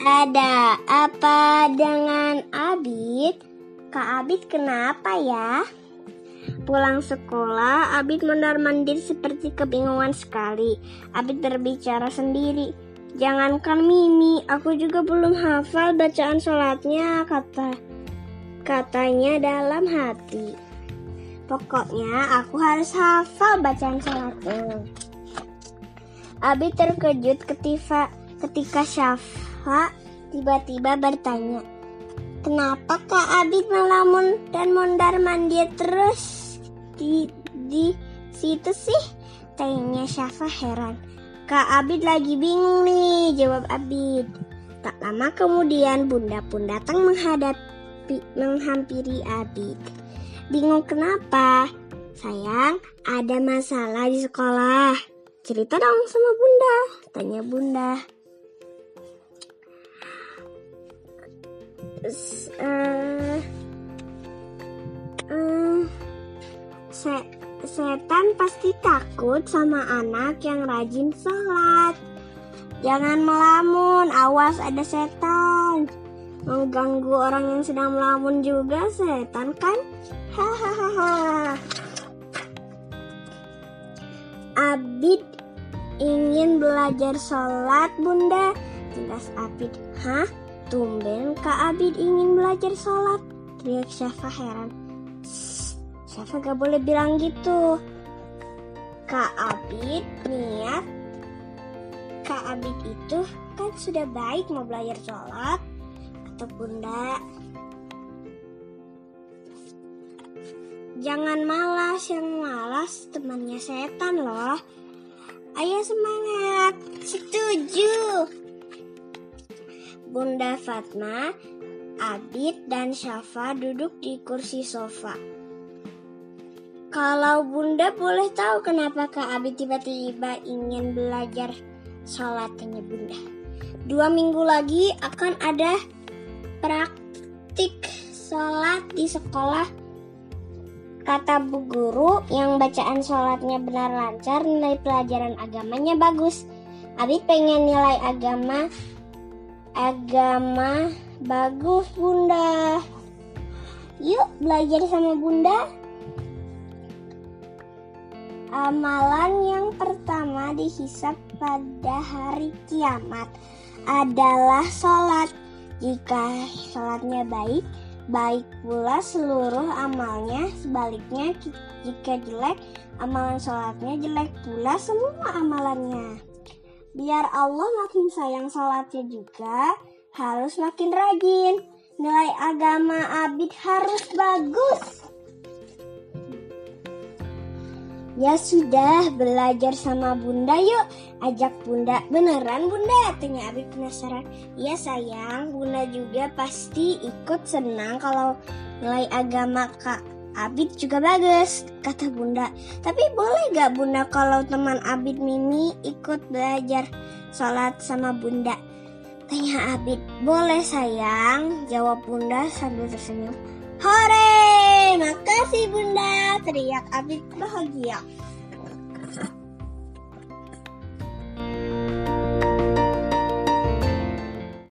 Ada apa dengan Abid? Kak Abid kenapa ya? Pulang sekolah, Abid mondar-mandir seperti kebingungan sekali. Abid berbicara sendiri. Jangankan Mimi, aku juga belum hafal bacaan sholatnya, kata katanya dalam hati. Pokoknya aku harus hafal bacaan sholatnya. Abid terkejut ketika ketika Syafa tiba-tiba bertanya, Kenapa Kak Abid melamun dan mondar mandir terus di, di situ sih? Tanya Syafa heran. Kak Abid lagi bingung nih, jawab Abid. Tak lama kemudian Bunda pun datang menghadapi menghampiri Abid. Bingung kenapa? Sayang, ada masalah di sekolah. Cerita dong sama Bunda, tanya Bunda. Uh, se setan pasti takut sama anak yang rajin sholat. Jangan melamun, awas ada setan. Mengganggu orang yang sedang melamun juga setan kan? Hahaha. Abid ingin belajar sholat bunda. Jelas Abid. Hah? Tumben Kak Abid ingin belajar sholat. Teriak Syafa heran. Syafa gak boleh bilang gitu. Kak Abid niat. Kak Abid itu kan sudah baik mau belajar sholat. Kata bunda. Jangan malas, yang malas temannya setan loh. Ayo semangat, setuju. Bunda Fatma, Abid, dan Syafa duduk di kursi sofa. Kalau Bunda boleh tahu kenapa Kak Abid tiba-tiba ingin belajar sholatnya Bunda. Dua minggu lagi akan ada praktik sholat di sekolah. Kata bu guru yang bacaan sholatnya benar lancar, nilai pelajaran agamanya bagus. Abid pengen nilai agama agama bagus bunda. Yuk belajar sama bunda. Amalan yang pertama dihisap pada hari kiamat adalah sholat. Jika sholatnya baik baik pula seluruh amalnya. Sebaliknya jika jelek amalan sholatnya jelek pula semua amalannya Biar Allah makin sayang sholatnya juga, harus makin rajin. Nilai agama abid harus bagus. Ya sudah, belajar sama bunda yuk. Ajak bunda. Beneran bunda? Tanya Abid penasaran. Iya sayang, bunda juga pasti ikut senang kalau nilai agama kak Abid juga bagus, kata bunda. Tapi boleh gak bunda kalau teman Abid Mimi ikut belajar sholat sama bunda? Tanya Abid. Boleh sayang, jawab bunda sambil tersenyum. Hore, makasih bunda, teriak Abid bahagia.